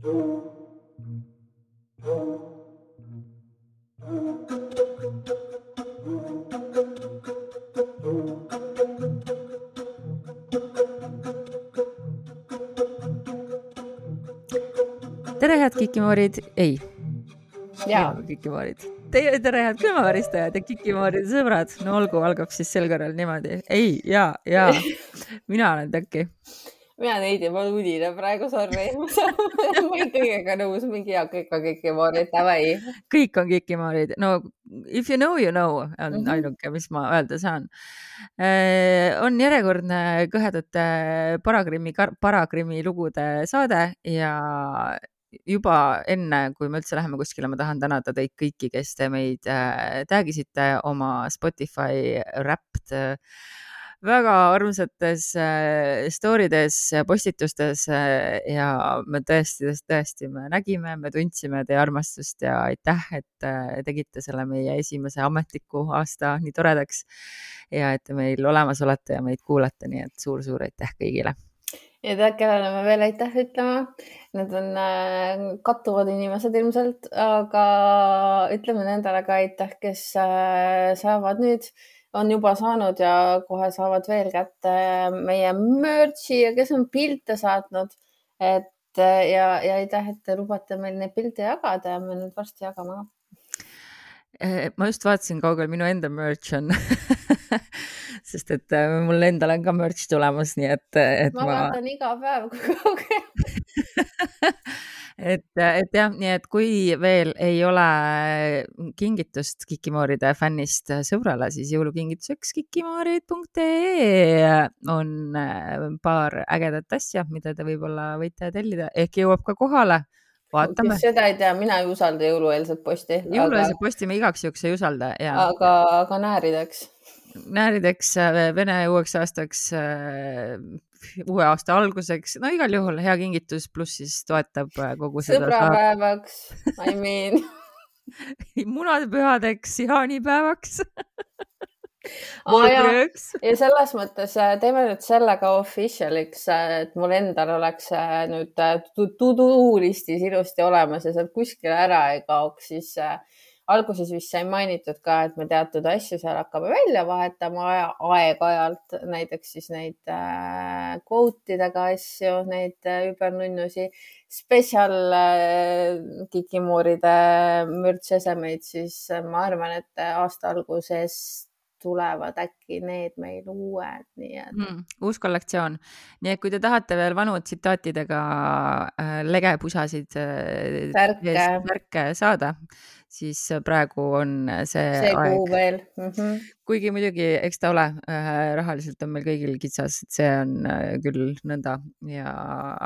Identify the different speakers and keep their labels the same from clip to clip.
Speaker 1: tere, head kikimoorid, ei. kikimoorid. Teie, tere, head külmaväristajad ja kikimooride sõbrad. no olgu, algab siis sel korral niimoodi. ei, ja, ja mina olen Tõkki.
Speaker 2: Mina ma olen udine praegu, sorry ma olen kõigega nõus, mingi ja kõik on kikimoorid, davai.
Speaker 1: kõik on kikimoorid, no if you know, you know on mm -hmm. ainuke, mis ma öelda saan äh, on järjekordne kõhedate Paragrimmi, Paragrimi lugude saade ja juba enne, kui me üldse läheme kuskile, ma tahan tänada teid kõiki, kes te meid äh, tag'isite oma Spotify Wrapped äh, väga armsates äh, story des, postitustes äh, ja me tõesti, tõesti, me nägime, me tundsime teie armastust ja aitäh, et äh, tegite selle meie esimese ametliku aasta nii toredaks ja et te meil olemas olete ja meid kuulate, nii et suur-suur aitäh kõigile
Speaker 2: ja kellele me veel aitäh ütlema? Need on äh, kattuvad inimesed ilmselt, aga ütleme nendele ka aitäh, kes äh, saavad nüüd, on juba saanud ja kohe saavad veel kätte meie merch'i ja kes on pilte saatnud. et äh, ja, ja aitäh, et te lubate meil neid pilte jagada ja me nüüd varsti jagame ka
Speaker 1: ma just vaatasin, kaugel minu enda merch on sest et äh, mul endal on ka merch tulemas, nii et, et
Speaker 2: ma. ma vaatan iga päev, kui kaugel
Speaker 1: et, et jah, nii et kui veel ei ole kingitust Kikimooride fännist sõbrale, siis jõulukingituseks kikimoorid.ee on äh, paar ägedat asja, mida te võib-olla võite tellida, ehk jõuab ka kohale vaatame.
Speaker 2: seda ei tea, mina ei usalda jõulueelset posti.
Speaker 1: jõulueelset aga... posti me igaks juhuks ei usalda.
Speaker 2: aga, aga näärideks
Speaker 1: näärideks, äh, Vene uueks aastaks, äh, uue aasta alguseks, no igal juhul hea kingitus, pluss siis toetab äh, kogu
Speaker 2: seda. sõbrapäevaks, I mean
Speaker 1: munadepühadeks, jaanipäevaks
Speaker 2: ah,. ja, ja selles mõttes teeme nüüd selle ka official'iks, et mul endal oleks nüüd to-do listis ilusti olemas ja sealt kuskile ära ei kaoks, siis äh, alguses vist sai mainitud ka, et me teatud asju seal hakkame välja vahetama aja, aeg-ajalt, näiteks siis neid äh, quote idega asju, neid äh, übernunnusi, spetsial äh, kikimooride mürtsesemeid, siis äh, ma arvan, et aasta alguses tulevad äkki need meil uued, nii et mm,.
Speaker 1: uus kollektsioon, nii et kui te tahate veel vanu tsitaatidega äh, legepusasid äh, värke saada, siis praegu on see,
Speaker 2: see aeg. veel mm. -hmm.
Speaker 1: kuigi muidugi, eks ta ole äh,, rahaliselt on meil kõigil kitsas, et see on äh, küll nõnda ja,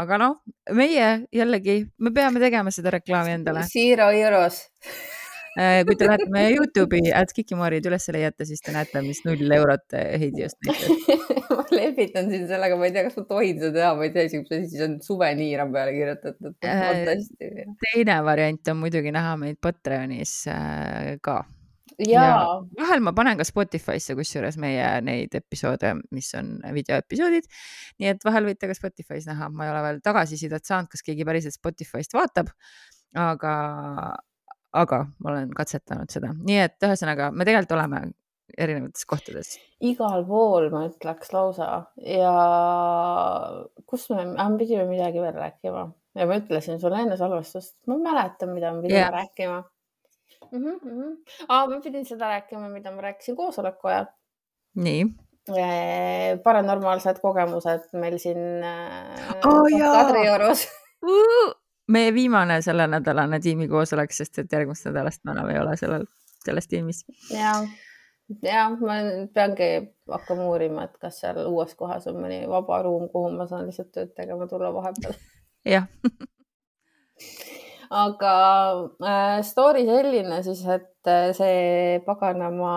Speaker 1: aga noh, meie jällegi, me peame tegema seda reklaami endale.
Speaker 2: Zero euros
Speaker 1: Äh, kui te lähete meie Youtube'i, at Kikimoorid üles leiate, siis te näete, mis null eurot Heidi just näitas
Speaker 2: ma lehvitan siin sellega, ma ei tea, kas ma tohin seda teha, ma ei tea mis asi see on, suveniir on peale kirjutatud.
Speaker 1: Äh, teine variant on muidugi näha meid Patreonis äh, ka
Speaker 2: ja
Speaker 1: vahel ma panen ka Spotify'sse kusjuures meie neid episoode, mis on videoepisoodid. nii et vahel võite ka Spotify's näha, ma ei ole veel tagasisidet saanud, kas keegi päriselt Spotify'st vaatab. aga, aga ma olen katsetanud seda, nii et ühesõnaga me tegelikult oleme erinevates kohtades.
Speaker 2: igal pool ma ütleks lausa ja kus me, me pidime midagi veel rääkima ja ma ütlesin sulle enne salvestust, ma mäletan, mida me pidime yeah. rääkima mm. -hmm, mm -hmm. Ah, ma pidin seda rääkima, mida ma rääkisin koosoleku ajal.
Speaker 1: nii
Speaker 2: paranormaalsed kogemused meil siin oh, Kadriorus
Speaker 1: meie viimane sellenädalane tiimikoosolek, sest et järgmist nädalast me enam ei ole sellel, selles tiimis.
Speaker 2: ja, ja ma peangi hakkama uurima, et kas seal uues kohas on mõni vaba ruum, kuhu ma saan lihtsalt tööd tegema tulla vahepeal.
Speaker 1: jah
Speaker 2: aga äh, story selline siis, et äh, see paganama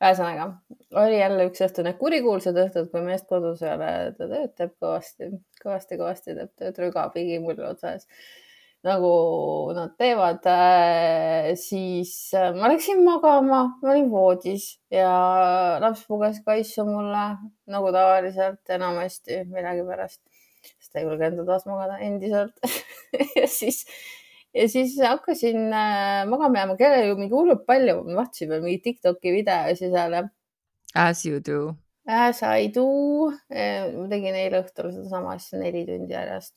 Speaker 2: ühesõnaga oli jälle üks õhtu, need kurikuulsad õhtud, kui meest kodus ei ole, ta tööd teeb kõvasti, kõvasti, kõvasti teeb tööd rüga pigimull otsas nagu nad teevad, äh, siis äh, ma läksin magama, ma olin voodis ja laps puges kaisu mulle nagu tavaliselt enamasti millegipärast sest ta ei julge enda toas magada endiselt. Ja siis, ja siis hakkasin äh, magama jääma, kellel ju mingi hullult palju, ma vaatasin veel mingi Tiktoki videosi seal.
Speaker 1: As you do.
Speaker 2: As I do. ma tegin eile õhtul sedasama asja neli tundi järjest.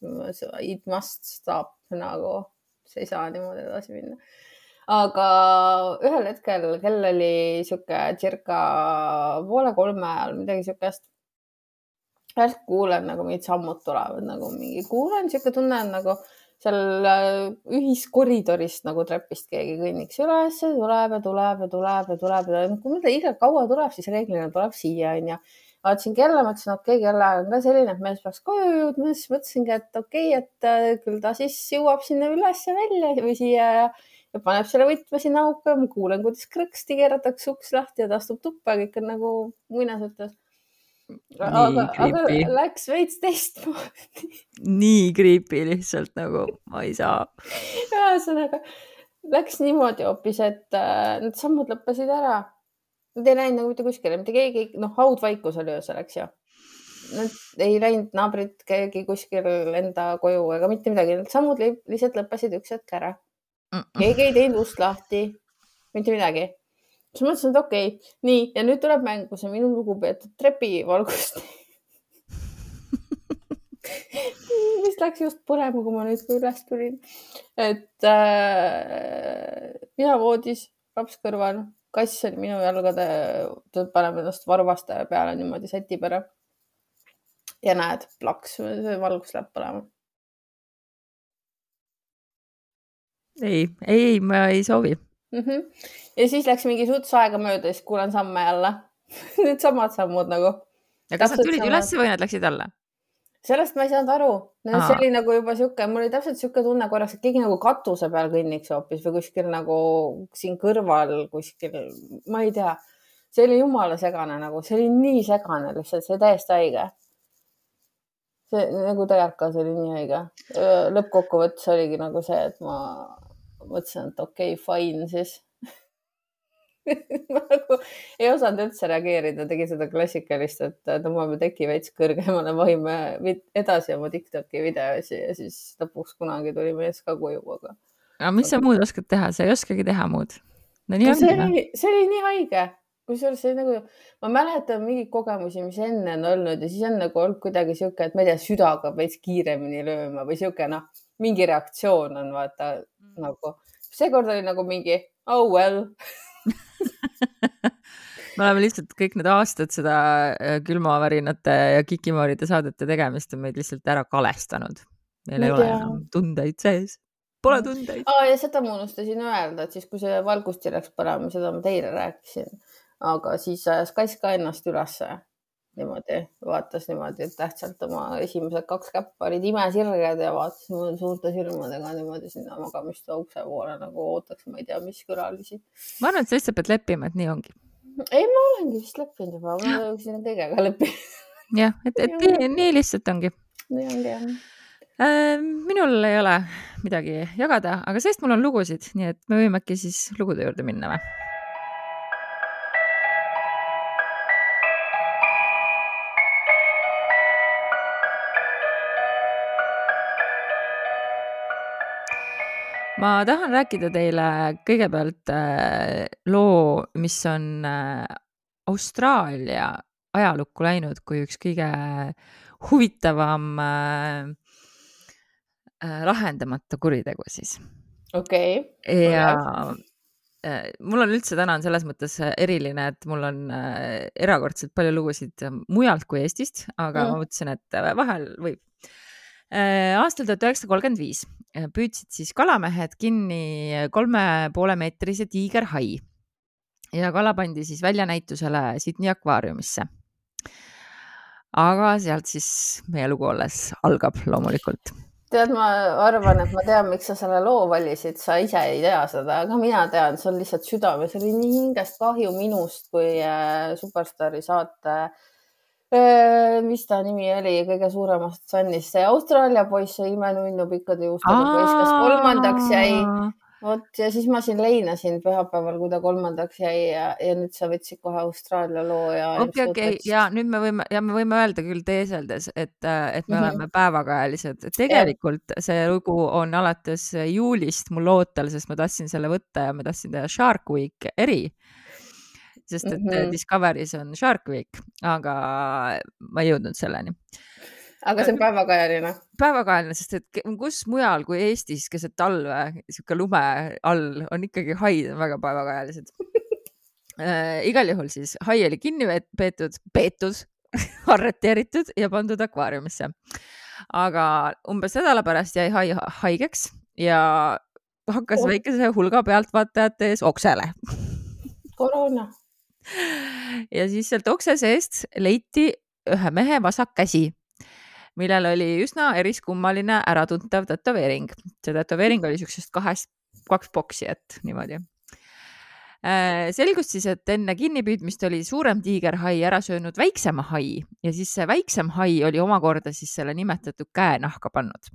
Speaker 2: It must stop nagu, see ei saa niimoodi edasi minna aga ühel hetkel kell oli sihuke circa poole kolme ajal, midagi siukest. järsku kuulen nagu mingid sammud tulevad nagu mingi, kuulen sihuke tunne on nagu seal äh, ühiskoridorist nagu trepist keegi kõnniks üles, tuleb ja tuleb ja tuleb ja tuleb ja kui mõtle, iga kaua tuleb, siis reeglina tuleb siia onju. Vaatasin kella, mõtlesin, okei okay,, kellaaeg on ka selline, et mees peaks koju jõudma, siis mõtlesingi, et okei okay,, et äh, küll ta siis jõuab sinna üles ja välja või siia ja ja paneb selle võtme sinna auku ja ma kuulen, kuidas krõksti keeratakse uks lahti ja ta astub tuppa, kõik on nagu muinasjutus. Aga, aga läks veits teistmoodi.
Speaker 1: nii creepy lihtsalt nagu, ma ei saa.
Speaker 2: ühesõnaga läks niimoodi hoopis, et äh, need sammud lõppesid ära. Nad ei läinud nagu mitte kuskile, mitte keegi, noh, haudvaikus oli öösel, eks ju. Nad ei läinud naabrid, keegi kuskil enda koju ega mitte midagi, need sammud lihtsalt lõppesid üks hetk ära keegi ei teinud ust lahti, mitte midagi. Siis mõtlesin, et okei okay., nii ja nüüd tuleb mängu see minu lugupeetud trepivalgust mis läks just põlema, kui ma nüüd üles tulin. et äh, mina voodis, laps kõrval, kass oli minu jalgade, ta paneb ennast varvaste peale niimoodi sätib ära. ja näed, plaks, see valgus läheb põlema
Speaker 1: ei, ei, ei, ma ei soovi
Speaker 2: mm. -hmm. Ja siis läks mingi suts aega mööda, siis kuulen samme jälle Needsamad sammud nagu.
Speaker 1: ja kas nad tulid üles või nad läksid alla?
Speaker 2: sellest ma ei saanud aru. see oli nagu juba sihuke, mul oli täpselt sihuke tunne korraks, et keegi nagu katuse peal kõnniks hoopis või kuskil nagu siin kõrval kuskil, ma ei tea. see oli jumala segane nagu, see oli nii segane lihtsalt, see täiesti haige see nagu tegelikult oli nii haige. lõppkokkuvõttes oligi nagu see, et ma mõtlesin, et okei okay,, fine siis nagu ei osanud üldse reageerida, tegin seda klassikalist, et tõmbame teki veits kõrgemale, vahime edasi oma Tiktoki videosi ja siis lõpuks kunagi tuli mees ka koju, aga.
Speaker 1: aga mis sa muud oskad teha, sa ei oskagi teha muud?
Speaker 2: no see noh. oli, see oli nii haige, kusjuures see nagu, ma mäletan mingeid kogemusi, mis enne on olnud ja siis on nagu olnud kuidagi sihuke, et ma ei tea, süda hakkab veits kiiremini lööma või sihuke noh, mingi reaktsioon on vaata mm. nagu, seekord oli nagu mingi oh well
Speaker 1: me oleme lihtsalt kõik need aastad seda äh, külmavärinate ja kikimooride saadete tegemist on meid lihtsalt ära kalestanud. meil ei ole enam tundeid sees, pole tundeid.
Speaker 2: Oh,. ja seda ma unustasin öelda, et siis, kui see valgusti läks põlema, seda ma teile rääkisin, aga siis ajas kass ka ennast ülesse niimoodi, vaatas niimoodi tähtsalt oma esimesed kaks käppa olid imesirged ja vaatas suurte silmadega niimoodi sinna magamiste ukse poole nagu ootaks, ma ei tea, mis külalisi.
Speaker 1: ma arvan, et sa lihtsalt pead leppima, et nii ongi.
Speaker 2: ei, ma olengi vist leppinud juba, ma olen kõigega leppinud.
Speaker 1: jah, et, et nii, nii lihtsalt ongi.
Speaker 2: nii ongi jah
Speaker 1: äh, minul ei ole midagi jagada, aga sellest mul on lugusid, nii et me võime äkki siis lugude juurde minna või? Ma tahan rääkida teile kõigepealt äh, loo, mis on äh, Austraalia ajalukku läinud kui üks kõige huvitavam äh, lahendamata kuritegu siis.
Speaker 2: okei okay..
Speaker 1: ja mul on üldse täna on selles mõttes eriline, et mul on erakordselt palju lugusid mujalt kui Eestist, aga mm. ma mõtlesin, et vahel võib aastal tuhat üheksasada kolmkümmend viis äh, püüdsid siis kalamehed kinni kolme poole meetrise tiigerhai. Ja kala pandi siis väljanäitusele Sydney akvaariumisse. aga sealt siis meie lugu alles algab loomulikult.
Speaker 2: Tead, ma arvan, et ma tean, miks sa selle loo valisid, sa ise ei tea seda, aga mina tean, sul lihtsalt südames. Oli nii hingest kahju minust kui äh, Superstaari saate äh, Äh, mis ta nimi oli, kõige suuremast fännist, see Austraalia poiss, see imenunnu pikkade juustega poiss, kes kolmandaks jäi. vot ja siis ma siin leinasin pühapäeval, kui ta kolmandaks jäi ja, ja nüüd sa võtsid kohe Austraalia loo ja.
Speaker 1: okei, okei ja nüüd me võime ja me võime öelda küll teeseldes, et, et me mm -hmm. oleme päevakajalised. tegelikult ja. see lugu on alates juulist mul ootel, sest ma tahtsin selle võtta ja ma tahtsin teha Shark Week eri sest et mm -hmm. Discovery's on Shark Week, aga ma ei jõudnud selleni
Speaker 2: aga see on päevakajaline?
Speaker 1: päevakajaline, sest et kus mujal kui Eestis keset talve, sihuke lume all on ikkagi haid on väga päevakajalised äh, igal juhul siis hai oli kinni peetud, peetud arreteeritud ja pandud akvaariumisse. aga umbes nädala pärast jäi hai haigeks ja hakkas oh. väikese hulga pealtvaatajate ees oksele
Speaker 2: koroona.
Speaker 1: ja siis sealt okse seest leiti ühe mehe vasak käsi millel oli üsna eriskummaline äratuntav tätoveering. see tätoveering oli siuksest kahest, kaks boksi, et niimoodi. Äh, selgus siis, et enne kinnipüüdmist oli suurem tiigerhai ära söönud väiksema hai ja siis see väiksem hai oli omakorda siis selle nimetatud käenahka pannud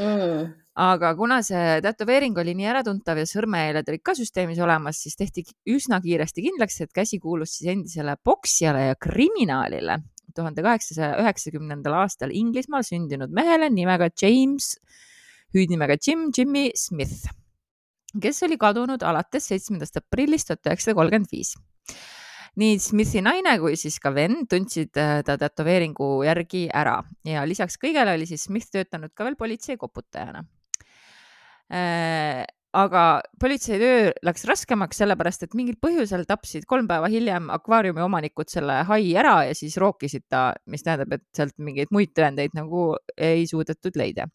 Speaker 1: mm. Aga kuna see tätoveering oli nii äratuntav ja sõrmejäljed olid ka süsteemis olemas, siis tehti üsna kiiresti kindlaks, et käsi kuulus siis endisele poksijale ja kriminaalile, tuhande kaheksasaja üheksakümnendal aastal Inglismaal sündinud mehele nimega James, hüüdnimega Jim Jimmy Smith, kes oli kadunud alates seitsmendast aprillist tuhat üheksasada kolmkümmend viis. Nii Smithi naine kui siis ka vend tundsid äh, ta tätoveeringu järgi ära ja lisaks kõigele oli siis Smith töötanud ka veel politsei koputajana aga politsei töö läks raskemaks, sellepärast et mingil põhjusel tapsid kolm päeva hiljem akvaariumi omanikud selle hai ära ja siis rookisid ta, mis tähendab, et sealt mingeid muid tõendeid nagu ei suudetud leida.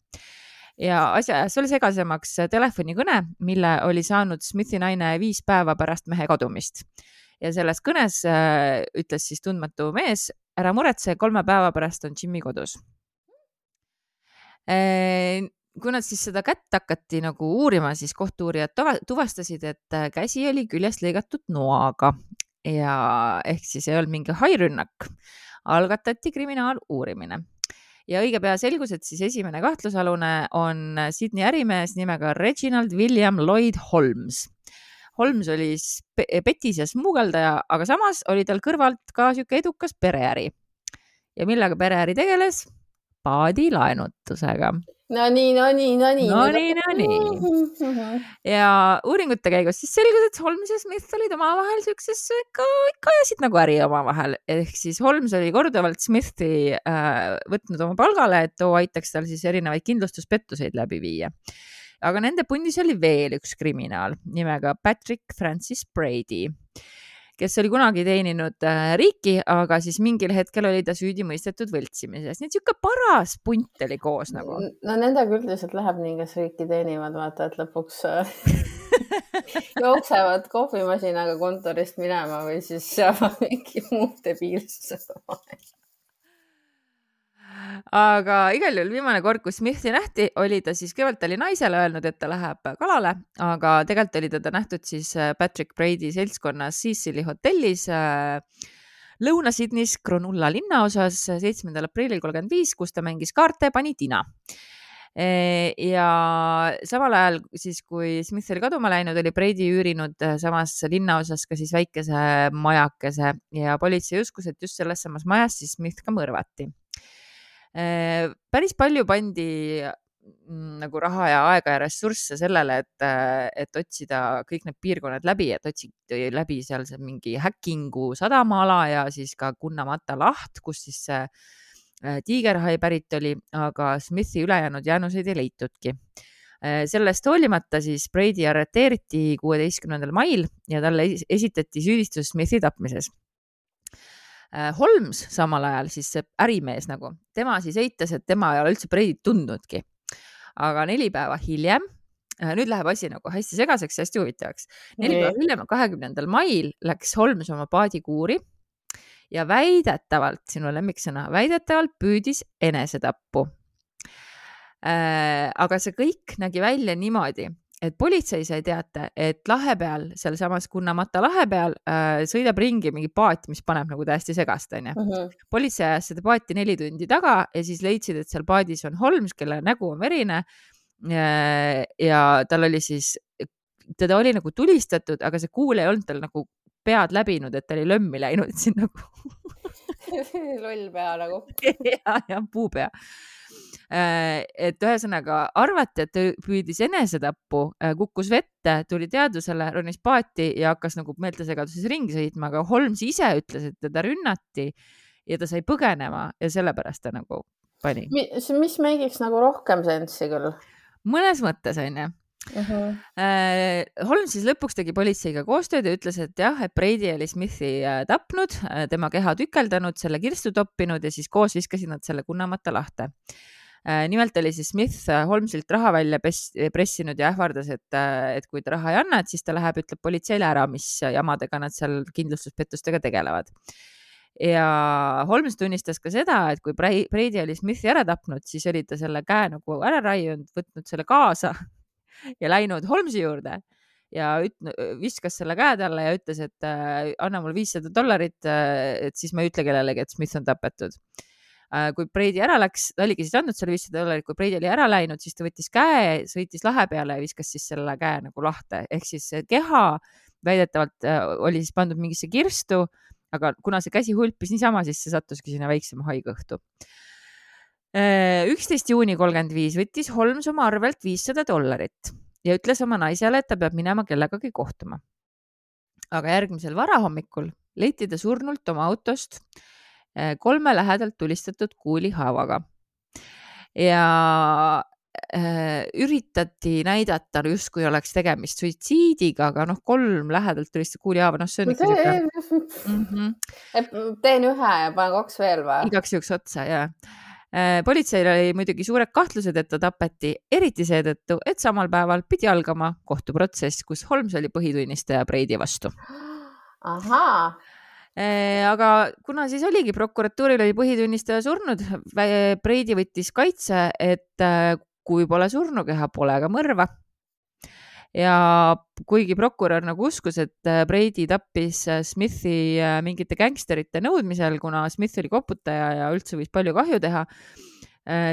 Speaker 1: ja asja ajas veel segasemaks telefonikõne, mille oli saanud Smithi naine viis päeva pärast mehe kadumist. ja selles kõnes äh, ütles siis tundmatu mees, ära muretse, kolme päeva pärast on Jimmy kodus äh, kui nad siis seda kätt hakati nagu uurima, siis kohtu-uurijad tuvastasid, et äh, käsi oli küljest lõigatud noaga ja ehk siis ei olnud mingi hairünnak. algatati kriminaaluurimine ja õige pea selgus, et siis esimene kahtlusalune on Sydney ärimees nimega Reginald William Lloyd Holmes. Holmes oli petis ja smuugeldaja, aga samas oli tal kõrvalt ka niisugune edukas pereäri. ja millega pereäri tegeles? Paadilaenutusega
Speaker 2: no nii, no nii, no nii.
Speaker 1: no nii, no nii. ja uuringute käigus siis selgus, et Holmes ja Smith olid omavahel siukses ikka, ikka ajasid nagu äri omavahel, ehk siis Holmes oli korduvalt Smithi äh, võtnud oma palgale, et too aitaks tal siis erinevaid kindlustuspettuseid läbi viia. aga nende pundis oli veel üks kriminaal nimega Patrick Francis Brady kes oli kunagi teeninud äh, riiki, aga siis mingil hetkel oli ta süüdi mõistetud võltsimises, nii et sihuke paras punt oli koos nagu.
Speaker 2: no nendega üldiselt läheb nii, kes riiki teenivad, vaata, et lõpuks äh, jooksevad kohvimasinaga kontorist minema või siis mingi muud debiilsused omavahel
Speaker 1: aga igal juhul viimane kord, kus Smithi nähti, oli ta siis, kõigepealt oli naisele öelnud, et ta läheb kalale, aga tegelikult oli teda nähtud siis äh, Patrick Brady seltskonnas Cecili hotellis äh, Lõuna-Sydneys Cronulla linnaosas seitsmendal aprillil kolmkümmend viis, kus ta mängis kaarte, pani tina. Äh, ja samal ajal siis, kui Smith oli kaduma läinud, oli Brady üürinud samas linnaosas ka siis väikese majakese ja politsei uskus, et just selles samas majas siis Smith ka mõrvati. Äh, päris palju pandi mm, nagu raha ja aega ja ressursse sellele, et, äh, et otsida kõik need piirkonnad läbi, et otsiti läbi seal see mingi Häkingu sadamaala ja siis ka Gunnamata laht, kus siis see äh, tiigerhai pärit oli, aga Smithi ülejäänud jäänuseid ei leitudki. Sellest hoolimata siis Brady arreteeriti kuueteistkümnendal mail ja talle esitati süüdistus Smithi tapmises. Äh, Holmes samal ajal siis see ärimees nagu, tema siis eitas, et tema ei ole üldse Brady't tundnudki. aga neli päeva hiljem, äh, nüüd läheb asi nagu hästi segaseks ja hästi huvitavaks. neli päeva hiljem, kahekümnendal mail läks Holmes oma paadikuuri ja väidetavalt, sinu lemmiksõna, väidetavalt püüdis enesetappu. Äh, aga see kõik nägi välja niimoodi, et politsei sai teate, et lahe peal, sealsamas Gunnamata lahe peal äh, sõidab ringi mingi paat, mis paneb nagu täiesti segast, onju. Mhm. politsei ajas seda paati neli tundi taga ja siis leidsid, et seal paadis on Holmes, kelle nägu on verine äh,. ja tal oli siis teda oli nagu tulistatud, aga see kuul ei olnud tal nagu pead läbinud, et ta oli lömmi läinud siin nagu
Speaker 2: loll pea nagu
Speaker 1: ja, ja puupea et ühesõnaga arvati, et ta püüdis enesetappu, äh, kukkus vette, tuli teadvusele, ronis paati ja hakkas nagu meeltesegaduses ringi sõitma, aga Holmes ise ütles, et teda rünnati ja ta sai põgenema ja sellepärast ta nagu pani.
Speaker 2: mis, mis mängiks nagu rohkem sensi küll?
Speaker 1: mõnes mõttes onju. Uh -huh. Holmes siis lõpuks tegi politseiga koostööd ja ütles, et jah, et Brady oli Smithi äh, tapnud, tema keha tükeldanud, selle kirstu toppinud ja siis koos viskasid nad selle Kunnamata lahte Äh, nimelt oli siis Smith äh, Holmesilt raha välja pressinud ja ähvardas, et, äh, et kui ta raha ei anna, et siis ta läheb, ütleb politseile ära, mis jamadega nad seal kindlustuspettustega tegelevad. ja Holmes tunnistas ka seda, et kui Brady oli Smithi ära tapnud, siis oli ta selle käe nagu ära raiunud, võtnud selle kaasa ja läinud Holmesi juurde ja üt-, viskas selle käe talle ja ütles, et äh, anna mulle viissada dollarit, et siis ma ei ütle kellelegi, et Smith on tapetud Äh, kui Brady ära läks, ta oligi siis andnud selle viissada dollarit, kui Brady oli ära läinud, siis ta võttis käe, sõitis lahe peale ja viskas siis selle käe nagu lahte, ehk siis keha väidetavalt äh, oli siis pandud mingisse kirstu, aga kuna see käsi hulpis niisama, siis see sattuski sinna väiksema haigõhtu. Äh, üksteist juuni kolmkümmend viis võttis Holmes oma arvelt viissada dollarit ja ütles oma naisele, et ta peab minema kellegagi kohtuma. aga järgmisel varahommikul leiti ta surnult oma autost kolme lähedalt tulistatud kuulihaavaga. ja äh, üritati näidata justkui oleks tegemist suitsiidiga, aga noh, kolm lähedalt tulistatud kuulihaava, noh, see on ikka siuke
Speaker 2: mm. -hmm. teen ühe ja panen kaks veel või?
Speaker 1: igaks juhuks otsa ja eh, politseil oli muidugi suured kahtlused, et ta tapeti, eriti seetõttu, et samal päeval pidi algama kohtuprotsess, kus Holmes oli põhitunnistaja Brady vastu.
Speaker 2: ahaa
Speaker 1: Äh, aga kuna siis oligi, prokuratuuril oli põhitunnistaja surnud, Breidi võttis kaitse, et äh, kui pole surnukeha, pole ka mõrva. ja kuigi prokurör nagu uskus, et äh, Breidi tappis Smithi mingite gängsterite nõudmisel, kuna Smith oli koputaja ja üldse võis palju kahju teha,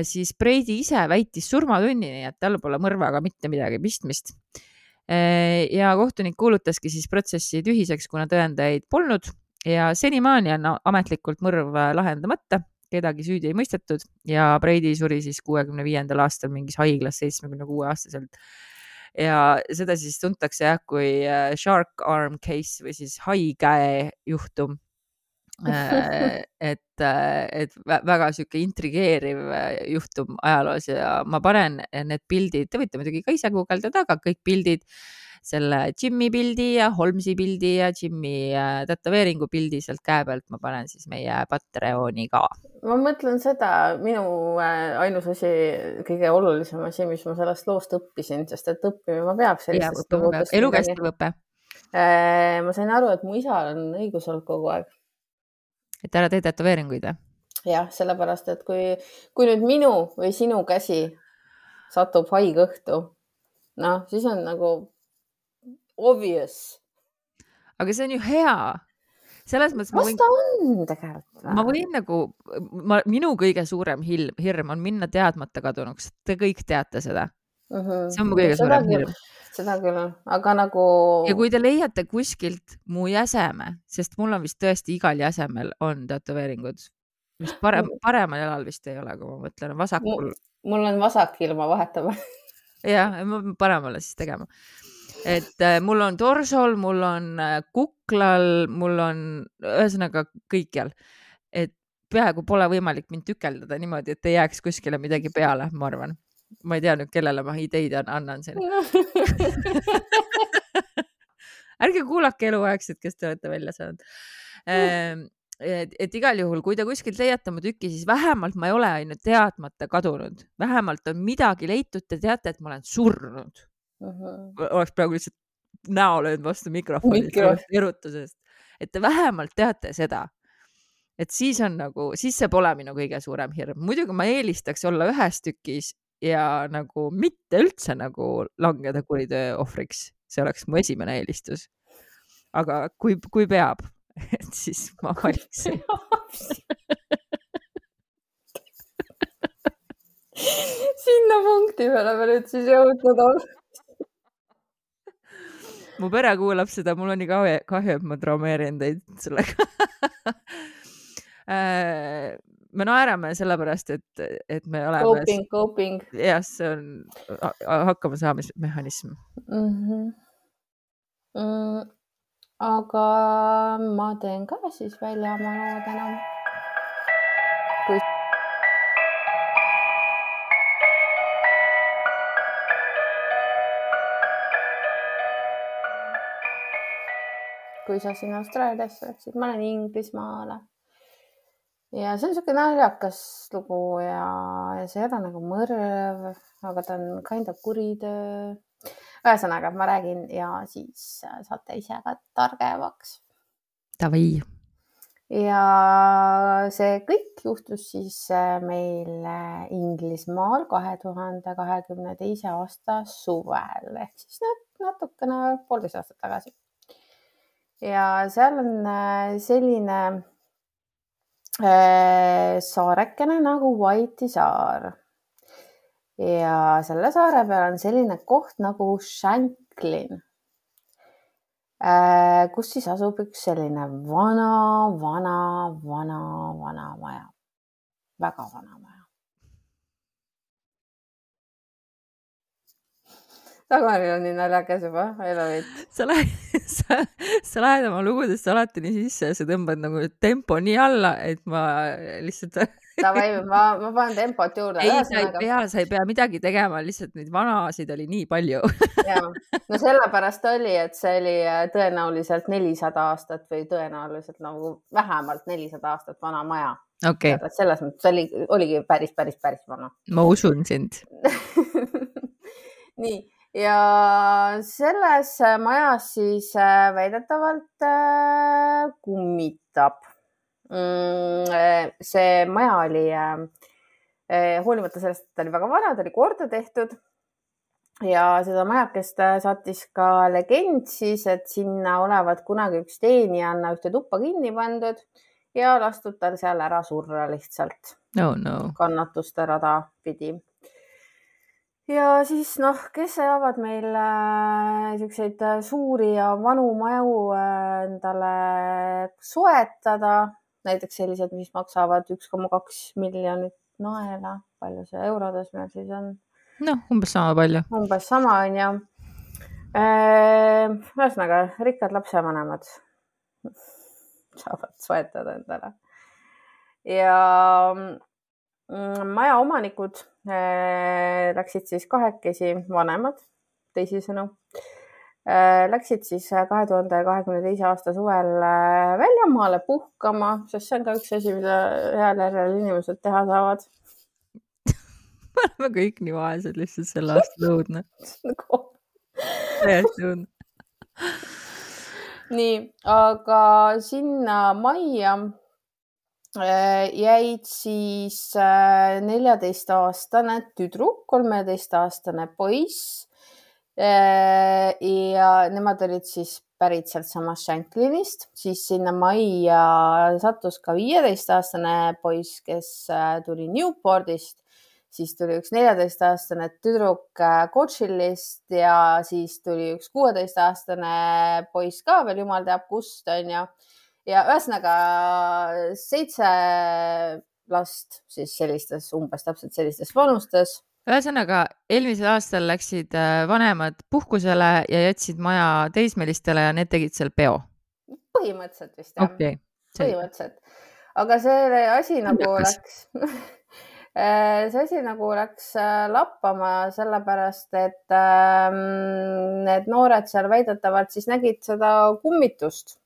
Speaker 1: siis Breidi ise väitis surmatunnini, et tal pole mõrvaga mitte midagi pistmist ja kohtunik kuulutaski siis protsessi tühiseks, kuna tõendeid polnud ja senimaani on ametlikult mõrv lahendamata, kedagi süüdi ei mõistetud ja Brady suri siis kuuekümne viiendal aastal mingis haiglas seitsmekümne kuue aastaselt. ja seda siis tuntakse jah kui äh, shark arm case või siis hai käe juhtum äh, et, äh, et väga sihuke intrigeeriv juhtum ajaloos ja ma panen need pildid, te võite muidugi ka ise guugeldada, aga kõik pildid selle Jimmy pildi ja Holmesi pildi ja Jimmy äh, tätoveeringu pildi sealt käe pealt ma panen siis meie Patreoni ka.
Speaker 2: ma mõtlen seda, minu äh, ainus asi, kõige olulisem asi, mis ma sellest loost õppisin, sest et õppima peab sellistest
Speaker 1: lugudest. elukestev õpe.
Speaker 2: Äh, ma sain aru, et mu isal on õigus olnud kogu aeg.
Speaker 1: et ära tee tätoveeringuid või?
Speaker 2: jah, sellepärast, et kui, kui nüüd minu või sinu käsi satub haige õhtu, noh, siis on nagu obvious.
Speaker 1: aga see on ju hea. selles mõttes.
Speaker 2: las ta on tegelikult.
Speaker 1: ma võin nagu, ma, minu kõige suurem hirm, hirm on minna teadmata kadunuks. Te kõik teate seda mm. -hmm. see on mu kõige seda suurem
Speaker 2: küll, hirm. seda küll, aga nagu.
Speaker 1: ja kui te leiate kuskilt mu jäseme, sest mul on vist tõesti igal jäsemel on tätoveeringud, mis parem, paremal jalal vist ei ole, kui ma mõtlen, vasakul.
Speaker 2: mul on vasak ilma vahetama
Speaker 1: jah, ma pean paremale siis tegema et äh, mul on torsol, mul on äh, kuklal, mul on ühesõnaga kõikjal, et peaaegu pole võimalik mind tükeldada niimoodi, et ei jääks kuskile midagi peale, ma arvan. ma ei tea nüüd, kellele ma ideid annan siin ärge kuulake eluaegset, kes te olete välja saanud ehm, et, et igal juhul, kui te kuskilt leiate mu tüki, siis vähemalt ma ei ole ainult teadmata kadunud, vähemalt on midagi leitud, te teate, et ma olen surnud. Oleks praegu lihtsalt näo löönud vastu mikrofoni Mikro. erutusest, et te vähemalt teate seda. et siis on nagu, siis see pole minu kõige suurem hirm, muidugi ma eelistaks olla ühes tükis ja nagu mitte üldse nagu langeda kuriteo ohvriks, see oleks mu esimene eelistus. aga kui, kui peab, et siis ma valiksin
Speaker 2: sinna punkti peale me nüüd siis jõudnud oleme
Speaker 1: mu pere kuulab seda, mul on nii kahju, kahju, et ma traumeerin teid sellega äh, me naerame sellepärast, et, et me oleme.
Speaker 2: Coping, coping.
Speaker 1: jah, see on hakkamasaamismehhanism
Speaker 2: mm. -hmm. Mm, aga ma teen ka siis välja oma lood enam. kui kui sa sinna Austraaliasse läksid, ma lähen Inglismaale. ja see on niisugune naljakas lugu ja, ja see ei ole nagu mõrv, aga ta on kind of kuritöö. ühesõnaga, ma räägin ja siis saate ise ka targemaks.
Speaker 1: Davai.
Speaker 2: ja see kõik juhtus siis meil Inglismaal kahe tuhande kahekümne teise aasta suvel ehk siis natukene poolteist aastat tagasi ja seal on äh, selline äh, saarekene nagu White'i saar. ja selle saare peal on selline koht nagu Shanklin, äh, kus siis asub üks selline vana, vana, vana, vana maja, väga vana maja. Tagantjärele on nii naljakas juba, I love it.
Speaker 1: sa lähed, sa, sa lähed oma lugudesse alati nii sisse ja sa tõmbad nagu tempo nii alla, et ma lihtsalt
Speaker 2: Davai, ma, ma panen tempot juurde.
Speaker 1: ei, sa ei pea, sa ei pea midagi tegema, lihtsalt neid vanasid oli nii palju
Speaker 2: no sellepärast oli, et see oli äh, tõenäoliselt nelisada aastat või tõenäoliselt nagu vähemalt nelisada aastat vana maja.
Speaker 1: okei okay..
Speaker 2: selles mõttes oli, oligi päris, päris, päris vana.
Speaker 1: ma usun sind
Speaker 2: nii ja selles majas siis äh, väidetavalt äh, kummitab. Mm, äh, see maja oli, hoolimata sellest, et ta oli väga vana, ta oli korda tehtud ja seda majakest saatis ka legend siis, et sinna olevat kunagi üks teenijanna ühte tuppa kinni pandud ja lastud tal seal ära surra lihtsalt
Speaker 1: oh,. No.
Speaker 2: kannatuste rada pidi ja siis noh, kes saavad meil äh, siukseid äh, suuri ja vanu maju äh, endale soetada, näiteks sellised, mis maksavad üks koma kaks miljonit naela, palju see eurodes meil siis on?
Speaker 1: noh, umbes sama palju.
Speaker 2: umbes sama on ju. Äh, ühesõnaga rikkad lapsevanemad saavad soetada endale ja mm, maja omanikud Äh, läksid siis kahekesi vanemad, teisisõnu, äh, läksid siis kahe tuhande kahekümne teise aasta suvel äh, väljamaale puhkama, sest see on ka üks asi, mida heal järjel inimesed teha saavad.
Speaker 1: Me oleme kõik nii vaesed lihtsalt selle aasta õudne. Täiesti õudne.
Speaker 2: nii, aga sinna majja Äh, jäid siis äh, neljateistaastane tüdruk, kolmeteistaastane poiss. Äh, ja nemad olid siis pärit sealtsamast Shanklinist, siis sinna majja sattus ka viieteistaastane poiss, kes tuli Newportist, siis tuli üks neljateistaastane tüdruk Coachellist ja siis tuli üks kuueteistaastane poiss ka veel, jumal teab kust, onju ja ühesõnaga seitse last siis sellistes, umbes täpselt sellistes vanustes.
Speaker 1: ühesõnaga eelmisel aastal läksid äh, vanemad puhkusele ja jätsid maja teismelistele ja need tegid seal peo.
Speaker 2: põhimõtteliselt vist jah
Speaker 1: okay,.
Speaker 2: põhimõtteliselt, aga see asi nagu läks äh, see asi nagu läks äh, lappama sellepärast, et ähm, need noored seal väidetavalt siis nägid seda kummitust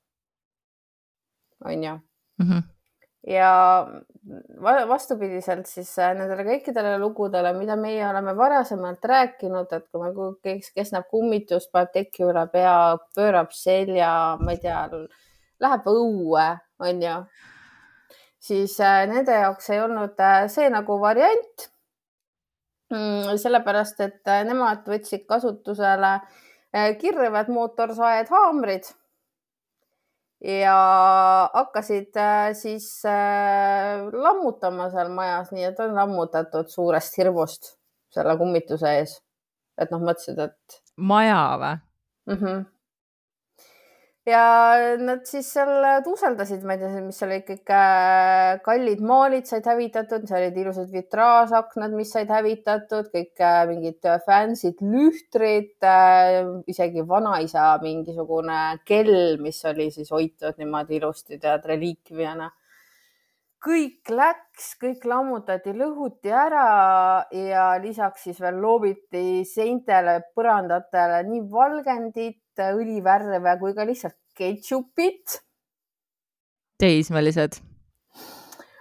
Speaker 2: onju
Speaker 1: mm. -hmm.
Speaker 2: ja vastupidiselt siis äh, nendele kõikidele lugudele, mida meie oleme varasemalt rääkinud, et kui me, kes, kes näeb kummitust, paneb teki üle pea, pöörab selja, ma ei tea, läheb õue, onju, siis äh, nende jaoks ei olnud äh, see nagu variant mm,. sellepärast, et nemad võtsid kasutusele kirvevad mootorsaed, haamrid ja hakkasid äh, siis äh, lammutama seal majas, nii et on lammutatud suurest hirmust selle kummituse ees. et noh, mõtlesid, et.
Speaker 1: maja või
Speaker 2: mm? -hmm. Ja nad siis seal tuuseldasid, ma ei tea, mis seal kõik äh, kallid maalid said hävitatud, seal olid ilusad vitraažaknad, mis said hävitatud, kõik äh, mingid fancy'd lühtrid, äh, isegi vanaisa mingisugune kell, mis oli siis hoitud niimoodi ilusti tead reliikviana kõik läks, kõik lammutati, lõhuti ära ja lisaks siis veel loobiti seintele, põrandatele nii valgendit, õlivärve kui ka lihtsalt ketšupit.
Speaker 1: teismelised.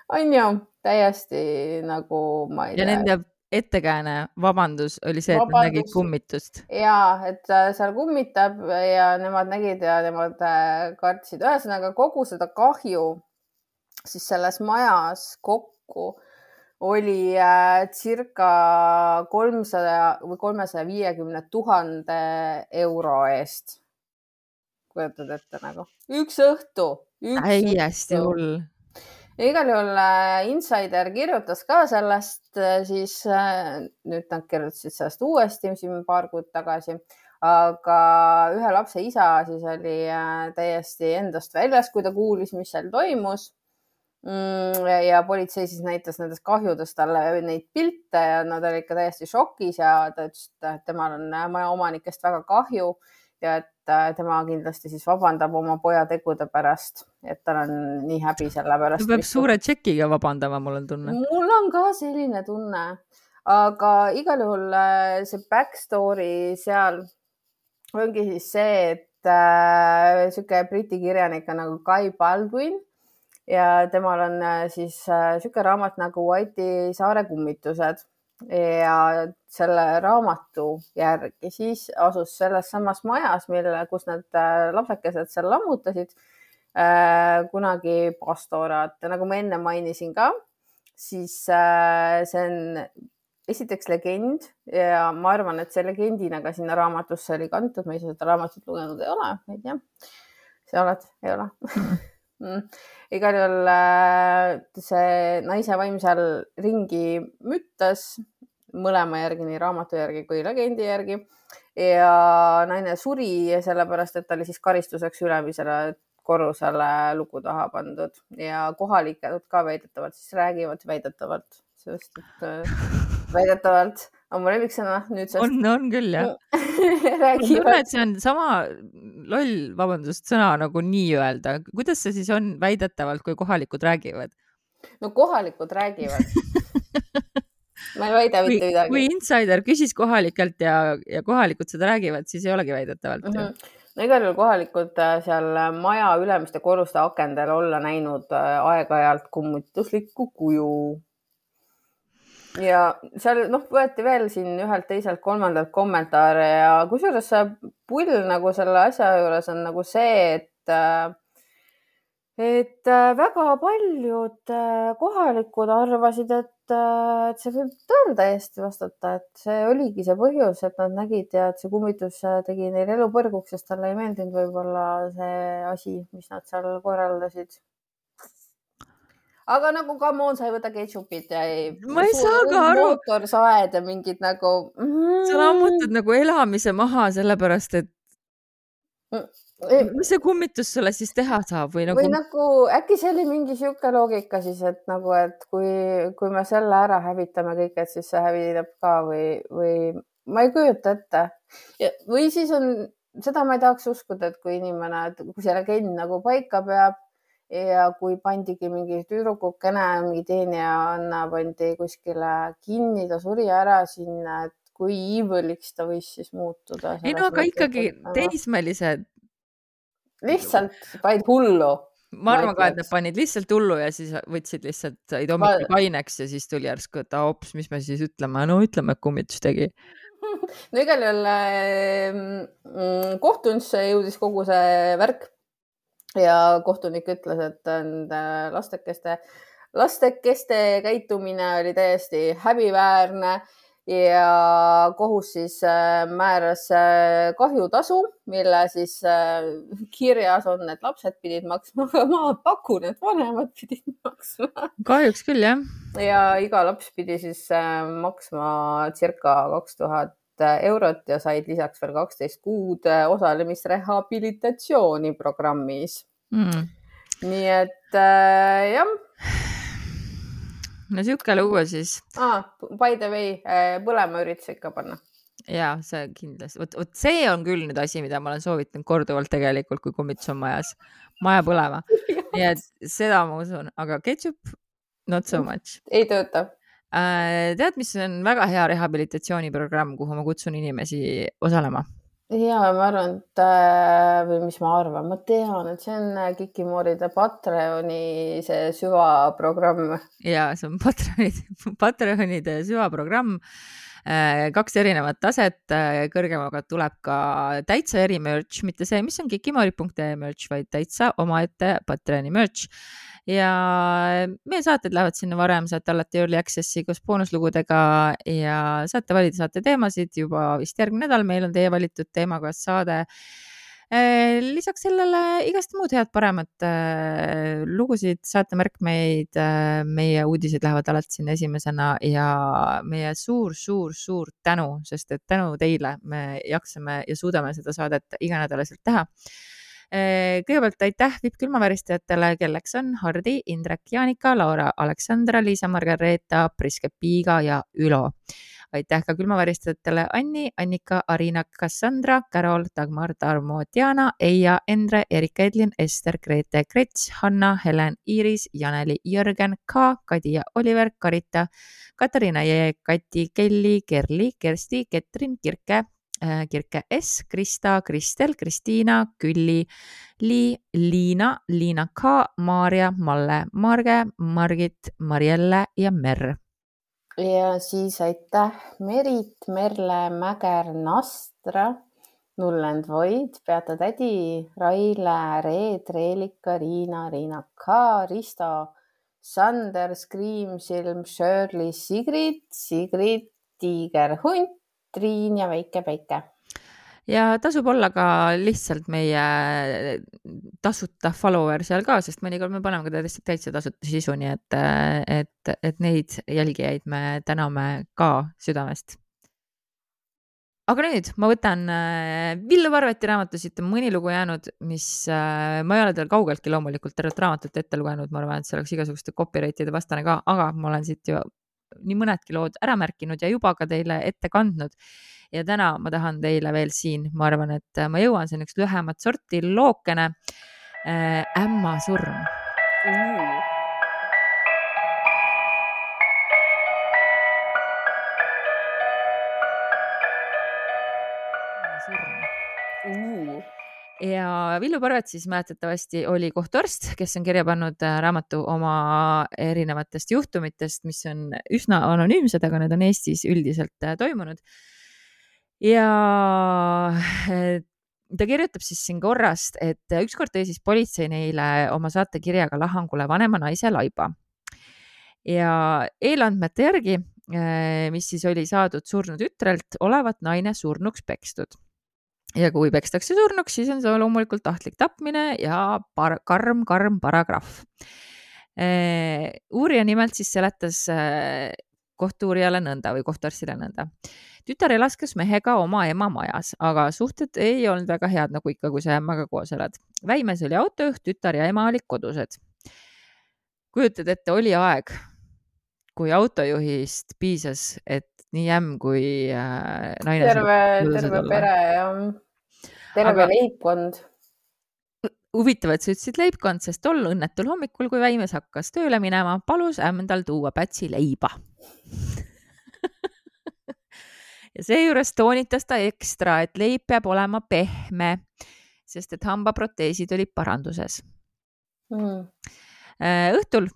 Speaker 2: on ju, täiesti nagu ma ei
Speaker 1: ja tea. nende ettekääne, vabandus, oli see, et vabandus. nad nägid kummitust.
Speaker 2: ja, et seal kummitab ja nemad nägid ja nemad äh, kartsid, ühesõnaga kogu seda kahju siis selles majas kokku oli äh, circa kolmsada või kolmesaja viiekümne tuhande euro eest. kujutad ette nagu üks õhtu.
Speaker 1: täiesti hull.
Speaker 2: igal juhul äh, Insider kirjutas ka sellest äh,, siis nüüd nad kirjutasid sellest uuesti siin paar kuud tagasi aga ühe lapse isa siis oli täiesti endast väljas, kui ta kuulis, mis seal toimus ja politsei siis näitas nendest kahjudest talle neid pilte ja nad olid ikka täiesti šokis ja ta ütles, et temal on maja omanikest väga kahju ja et äh, tema kindlasti siis vabandab oma poja tegude pärast, et tal on nii häbi selle pärast.
Speaker 1: ta peab suure tšekiga vabandama, mul on tunne.
Speaker 2: mul on ka selline tunne, aga igal juhul äh, see back story seal ongi siis see, et äh, sihuke Briti kirjanik on nagu Guy Baldwin ja temal on äh, siis niisugune äh, raamat nagu White'i saare kummitused ja selle raamatu järgi siis asus selles samas majas, mille, kus need äh, lapsekesed seal lammutasid kunagi pastorat, nagu ma enne mainisin ka, siis see on esiteks legend ja ma arvan, et see legendina ka sinna raamatusse oli kantud, ma ise seda raamatut lugenud ei ole, ma ei tea. sa oled, ei ole mm.? Igal juhul äh, see naise vaim seal ringi müttas mõlema järgi, nii raamatu järgi kui legendi järgi. ja naine suri sellepärast, et ta oli siis karistuseks ülemisele korrusele lugu taha pandud ja kohalikud ka väidetavalt siis räägivad, väidetavalt, sest et äh, väidetavalt on mu lemmiksõna nüüdsest.
Speaker 1: on, on küll jah räägivad. et see on sama loll, vabandust, sõna nagu nii-öelda. kuidas see siis on väidetavalt, kui kohalikud räägivad?
Speaker 2: no kohalikud räägivad ma ei väida mitte midagi.
Speaker 1: kui insider küsis kohalikelt ja, ja kohalikud seda räägivad, siis ei olegi väidetavalt mm.
Speaker 2: -hmm no igal juhul kohalikud äh, seal maja ülemiste korruste akendel olla näinud äh, aeg-ajalt kummutuslikku kuju ja seal noh, võeti veel siin ühelt, teiselt, kolmandalt kommentaare ja kusjuures pull nagu selle asja juures on nagu see, et äh, et äh, väga paljud äh, kohalikud arvasid, et, et see võib tõele täiesti vastata, et see oligi see põhjus, et nad nägid ja et see kummitus tegi neil elu põrguks, sest talle ei meeldinud võib-olla see asi, mis nad seal korraldasid aga nagu come on, sa ei võta ketšupit ja ei.
Speaker 1: ma ei saa ka aru.
Speaker 2: mootorsaed ja mingid nagu
Speaker 1: mm.. sa lammutad nagu elamise maha sellepärast, et mm. mis see kummitus sulle siis teha saab või nagu?
Speaker 2: või nagu äkki see oli mingi sihuke loogika siis, et nagu, et kui, kui me selle ära hävitame kõik, et siis see hävitab ka või, või ma ei kujuta ette. või siis on, seda ma ei tahaks uskuda, et kui inimene, kui see legend nagu paika peab ja kui pandigi mingi tüdrukukene, mingi teenijanna pandi kuskile kinni, ta suri ära sinna, et kui evil'iks ta võis siis muutuda.
Speaker 1: ei no aga ikkagi teismelised.
Speaker 2: lihtsalt panid hullu.
Speaker 1: ma arvan ka, et nad panid lihtsalt hullu ja siis võtsid lihtsalt, said hommikul kaineks ja siis tuli järsku, et hops, mis me siis ütleme, no ütleme, et kummitus tegi
Speaker 2: no igal juhul äh, kohtusse jõudis kogu see värk ja kohtunik ütles, et nende lastekeste, lastekeste käitumine oli täiesti häbiväärne ja kohus siis äh, määras äh, kahjutasu, mille siis äh, kirjas on, et lapsed pidid maksma, aga ma pakun, et vanemad pidid maksma.
Speaker 1: kahjuks küll jah.
Speaker 2: ja iga laps pidi siis maksma circa kaks tuhat eurot ja said lisaks veel kaksteist kuud osalemist rehabilitatsiooniprogrammis mm.. nii et äh, jah.
Speaker 1: no sihuke lugu siis
Speaker 2: ah,. By the way, põlema üritas ikka panna
Speaker 1: ja see kindlasti, vot, vot see on küll nüüd asi, mida ma olen soovitanud korduvalt tegelikult, kui kummitus on majas, maja põlema. nii et seda ma usun, aga ketšup, not so much.
Speaker 2: ei tööta
Speaker 1: äh,. Tead, mis on väga hea rehabilitatsiooniprogramm, kuhu ma kutsun inimesi osalema?
Speaker 2: ja ma arvan, et äh, või mis ma arvan, ma tean, et see on äh, Kikimooride Patreoni see süvaprogramm.
Speaker 1: ja see on Patreonide, Patreonide süvaprogramm Äh, kaks erinevat taset, äh, kõrgemaga tuleb ka täitsa eri merch, mitte see, mis on kikimori.ee merch, vaid täitsa omaette Patreoni merch. Ja meie saated lähevad sinna varem, saate alati early access'i koos boonuslugudega ja saate valida saate teemasid juba vist järgmine nädal, meil on teie valitud teemakohast saade Äh, lisaks sellele igast muud head-paremat äh, lugusid, saatemärkmeid, äh, meie uudised lähevad alati sinna esimesena ja meie suur-suur-suur tänu, sest et tänu teile me jaksame ja suudame seda saadet iganädalaselt teha. Kõigepealt aitäh vippkülmaväristajatele, kelleks on Hardi, Indrek, Jaanika, Laura, Aleksandra, Liisa, Margareeta, Priske, Piiga ja Ülo aitäh ka külmaväristajatele Anni, Annika, Arina, Cassandra, Carol, Dagmar, Tarmo, Diana, Eija, Endre, Erika, Edlin, Ester, Grete, Krets, Hanna, Helen, Iiris, Janeli, Jörgen, K, Kadi ja Oliver, Karita, Katariina Jee, Kati, Kelly, Kerli, Kersti, Ketrin, Kirke, äh, Kirke S, Krista, Kristel, Kristiina, Külli, Li, Liina, Liina K, Maarja, Malle, Marge, Margit, Marielle ja Merr
Speaker 2: ja siis aitäh, Merit, Merle, Mäger, Nastra, Nullend Void, Beata Tädi, Raile, Reet, Reelika, Riina, Riina K, Risto, Sander, Screamsilm, Shirley, Sigrid, Sigrid, Tiiger Hunt, Triin ja Väike Päike
Speaker 1: ja tasub olla ka lihtsalt meie tasuta follower seal ka, sest mõnikord me paneme ka täitsa, tasuta sisu, nii et, et, et neid jälgijaid me täname ka südamest. aga nüüd ma võtan äh, Villu Parveti raamatu, siit on mõni lugu jäänud, mis äh, ma ei ole tal kaugeltki loomulikult tervet raamatut ette lugenud, ma arvan, et see oleks igasuguste copyright'ide vastane ka, aga ma olen siit ju nii mõnedki lood ära märkinud ja juba ka teile ette kandnud ja täna ma tahan teile veel siin, ma arvan, et ma jõuan, see on üks lühemat sorti lookene äh,. ämma surm mm.. ja Villu Parvet siis mäletatavasti oli kohtuarst, kes on kirja pannud äh, raamatu oma erinevatest juhtumitest, mis on üsna anonüümsed, aga need on Eestis üldiselt äh, toimunud ja eh, ta kirjutab siis siin korrast, et ükskord tõi siis politsei neile oma saatekirjaga lahangule vanema naise laiba. ja eelandmete järgi, eh, mis siis oli saadud surnud tütrelt, olevat naine surnuks pekstud. ja kui pekstakse surnuks, siis on see loomulikult tahtlik tapmine ja par karm, karm paragrahv. Eh, uurija nimelt siis seletas kohtu-uurijale nõnda või kohtuarstile nõnda tütar elas koos mehega oma ema majas, aga suhted ei olnud väga head, nagu ikka, kui sa ämmaga koos elad. Väimes oli autojuht, tütar ja ema olid kodused. kujutad ette, oli aeg, kui autojuhist piisas, et nii ämm kui äh, naine.
Speaker 2: terve, terve pere ja terve aga... leibkond
Speaker 1: huvitav, et sa ütlesid leibkond, sest tol õnnetul hommikul, kui Väimes hakkas tööle minema, palus ämm tal tuua pätsi leiba ja seejuures toonitas ta ekstra, et leib peab olema pehme, sest et hambaproteesid olid paranduses mm.. õhtul,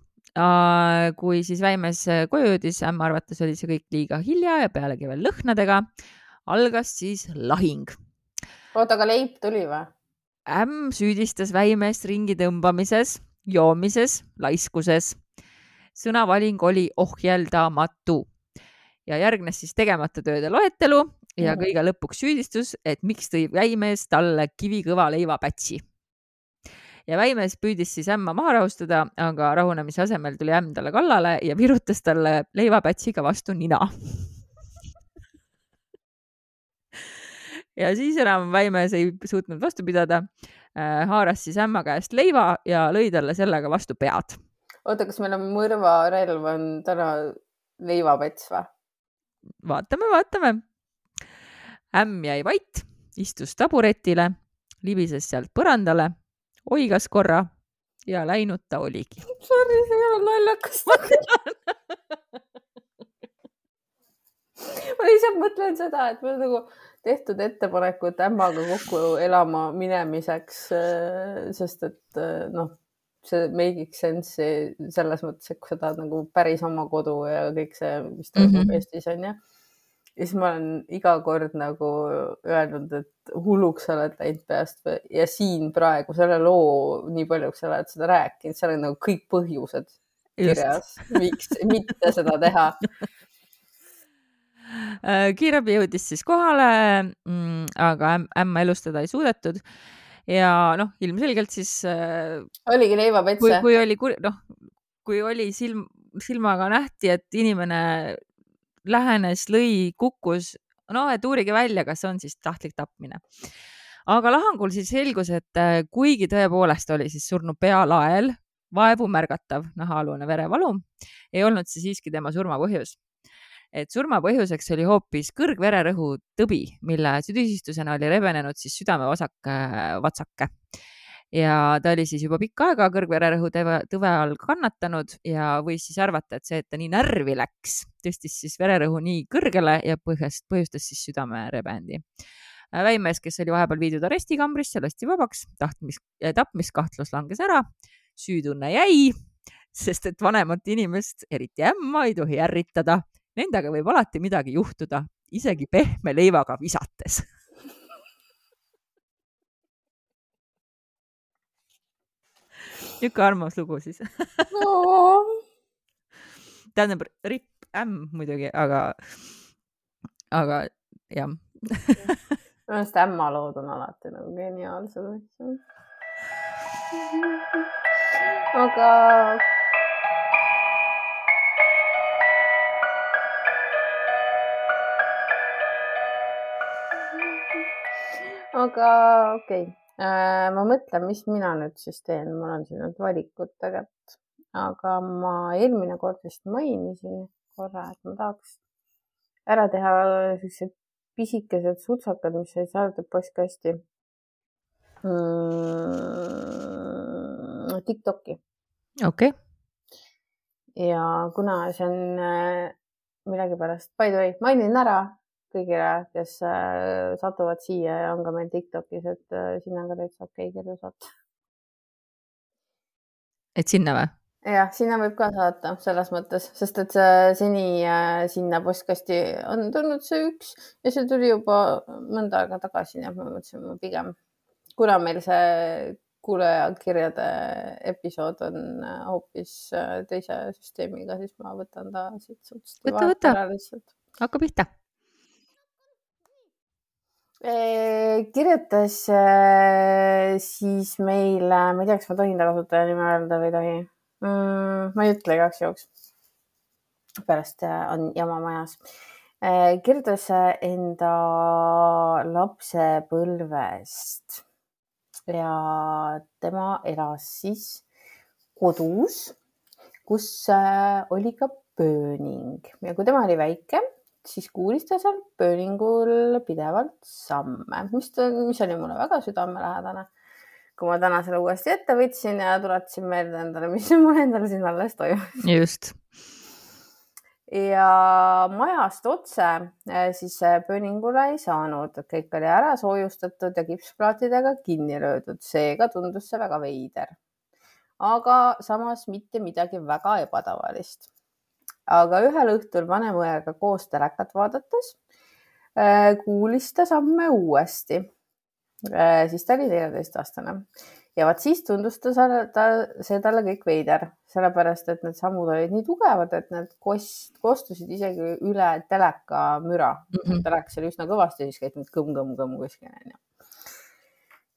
Speaker 1: kui siis Väimes koju jõudis, ämma arvates oli see kõik liiga hilja ja pealegi veel lõhnadega, algas siis lahing.
Speaker 2: oota, aga leib tuli või?
Speaker 1: Ämm süüdistas Väimeest ringi tõmbamises, joomises, laiskuses. sõnavaling oli ohjeldamatu ja järgnes siis tegemata tööde loetelu ja kõige lõpuks süüdistus, et miks tõi Väimees talle kivikõva leivapätsi. ja Väimees püüdis siis ämma maha rahustada, aga rahunemise asemel tuli ämm talle kallale ja virutas talle leivapätsiga vastu nina ja siis enam Väimees ei suutnud vastu pidada. haaras siis ämma käest leiva ja lõi talle sellega vastu pead.
Speaker 2: oota, kas meil on mõrvarelv on täna leivapets või?
Speaker 1: vaatame, vaatame. ämm jäi vait, istus taburetile, libises sealt põrandale, oigas korra ja läinud ta oligi.
Speaker 2: Sorry, see ei olnud naljakas ma lihtsalt mõtlen seda, et me nagu tehtud ettepanekut ämmaga kokku elama minemiseks, äh, sest et äh, noh, see make sense'i selles mõttes, et kui sa tahad nagu päris oma kodu ja kõik see, mis toimub mm -hmm. Eestis on ju. ja siis ma olen iga kord nagu öelnud, et hulluks sa oled läinud peast ja siin praegu selle loo, nii palju, kui sa oled seda rääkinud, seal on nagu kõik põhjused kirjas, miks mitte seda teha
Speaker 1: kiirabi jõudis siis kohale, mm, aga ämma elustada ei suudetud ja noh, ilmselgelt siis. Äh,
Speaker 2: oligi leivapets.
Speaker 1: kui, kui oli, noh, kui oli silm, silmaga nähti, et inimene lähenes, lõi, kukkus, no et uurige välja, kas on siis tahtlik tapmine. aga lahangul siis selgus, et äh, kuigi tõepoolest oli siis surnu pealael, vaevu märgatav nahaalune verevalu, ei olnud see siiski tema surma põhjus et surma põhjuseks oli hoopis kõrgvererõhu tõbi, mille tüsistusena oli rebenenud siis südameosak vatsake ja ta oli siis juba pikka aega kõrgvererõhu tõve all kannatanud ja võis siis arvata, et see, et ta nii närvi läks, tõstis siis vererõhu nii kõrgele ja põhjast, põhjustas siis südamerebendi. väimees, kes oli vahepeal viidud arestikambrisse, lasti vabaks, tahtmis, tapmiskahtlus langes ära, süütunne jäi, sest et vanemat inimest, eriti ämma, ei tohi ärritada Nendega võib alati midagi juhtuda, isegi pehme leivaga visates niisugune armas lugu siis no. tähendab, ripp ämm muidugi, aga, aga jah
Speaker 2: minu arust ämma lood on alati nagu geniaalsed asju. aga aga okei okay. äh,, ma mõtlen, mis mina nüüd siis teen, mul on siin nüüd valikud tegelikult, aga ma eelmine kord vist mainisin korra, et ma tahaks ära teha siuksed pisikesed sutsakad, mis said saadetud postkasti mm,. Tiktoki.
Speaker 1: okei okay..
Speaker 2: ja kuna see on äh, millegipärast, by the way, mainin ära, kõigile, kes äh, satuvad siia ja on ka meil Tiktokis, et äh, sinna on ka täitsa okei okay kirju saata.
Speaker 1: et sinna või?
Speaker 2: jah, sinna võib ka saata selles mõttes, sest et see seni äh, sinna postkasti on tulnud see üks ja see tuli juba mõnda aega tagasi, nii et ma mõtlesin, ma pigem, kuna meil see kuulajakirjade episood on hoopis teise süsteemiga, siis ma võtan ta siit suhteliselt.
Speaker 1: võta, võta, hakka pihta
Speaker 2: kirjutas siis meile, ma ei tea, kas ma tohin ta kasutaja nime öelda või ei tohi mm,. ma ei ütle igaks juhuks. pärast on jama majas. kirjutas enda lapsepõlvest ja tema elas siis kodus, kus oli ka pööning ja kui tema oli väike siis kuulis ta seal pööningul pidevalt samme, mis, mis oli mulle väga südamelähedane. kui ma täna selle uuesti ette võtsin ja tuletasin meelde endale, mis mul endal siin alles toimus.
Speaker 1: just.
Speaker 2: ja majast otse eh, siis pööningule ei saanud, kõik oli ära soojustatud ja kipsplaatidega kinni löödud, seega tundus see väga veider. aga samas mitte midagi väga ebatavalist aga ühel õhtul vanemõega koos telekat vaadates äh, kuulis ta samme uuesti. Äh, siis ta oli neljateistaastane ja vaat siis tundus ta, ta, see talle kõik veider, sellepärast et need sammud olid nii tugevad, et need kost, kostusid isegi üle teleka müra mm. -hmm. telekas oli üsna kõvasti, siis käis kõmm-kõmm-kõmm kuskil onju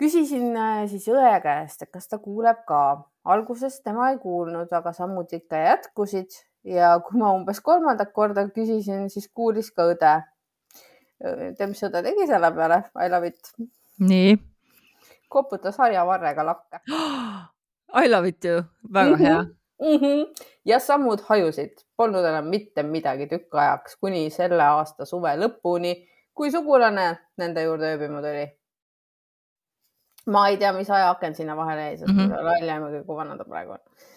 Speaker 2: küsisin äh, siis õe käest, et kas ta kuuleb ka. alguses tema ei kuulnud, aga sammud ikka jätkusid ja kui ma umbes kolmandat korda küsisin, siis kuulis ka õde. tead, mis õde tegi selle peale? I love it.
Speaker 1: nii?
Speaker 2: koputas harjavarrega lakke.
Speaker 1: I love it ju, väga hea mm.
Speaker 2: -hmm. Mm -hmm. ja sammud hajusid, polnud enam mitte midagi tükk ajaks kuni selle aasta suve lõpuni, kui sugulane nende juurde ööbima tuli. ma ei tea, mis ajaaken sinna vahele jäi, sest mm -hmm. loll aimugi, kui vana ta praegu on äh,.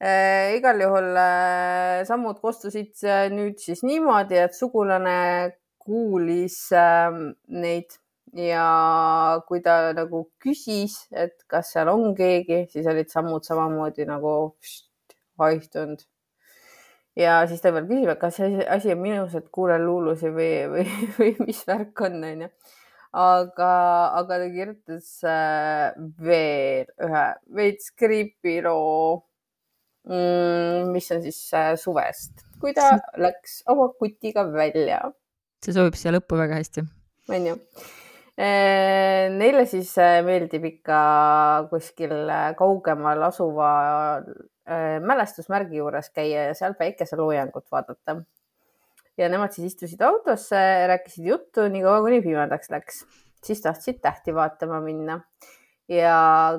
Speaker 2: Igal juhul äh, sammud kostusid äh, nüüd siis niimoodi, et sugulane kuulis äh, neid ja kui ta nagu küsis, et kas seal on keegi, siis olid sammud samamoodi nagu haihtunud. ja siis ta veel küsib, et kas see asi on minus, et kuulen luulusi või, või, või mis värk on, onju. aga, aga ta kirjutas äh, veel ühe veits creepy loo mis on siis äh, suvest, kui ta läks oma kutiga välja.
Speaker 1: see sobib siia lõppu väga hästi.
Speaker 2: onju Äh, neile siis äh, meeldib ikka kuskil kaugemal asuva mälestusmärgi juures käia ja seal päikeseloojangut vaadata. ja nemad siis istusid autosse, rääkisid juttu niikaua, kuni pimedaks läks, siis tahtsid tähti vaatama minna ja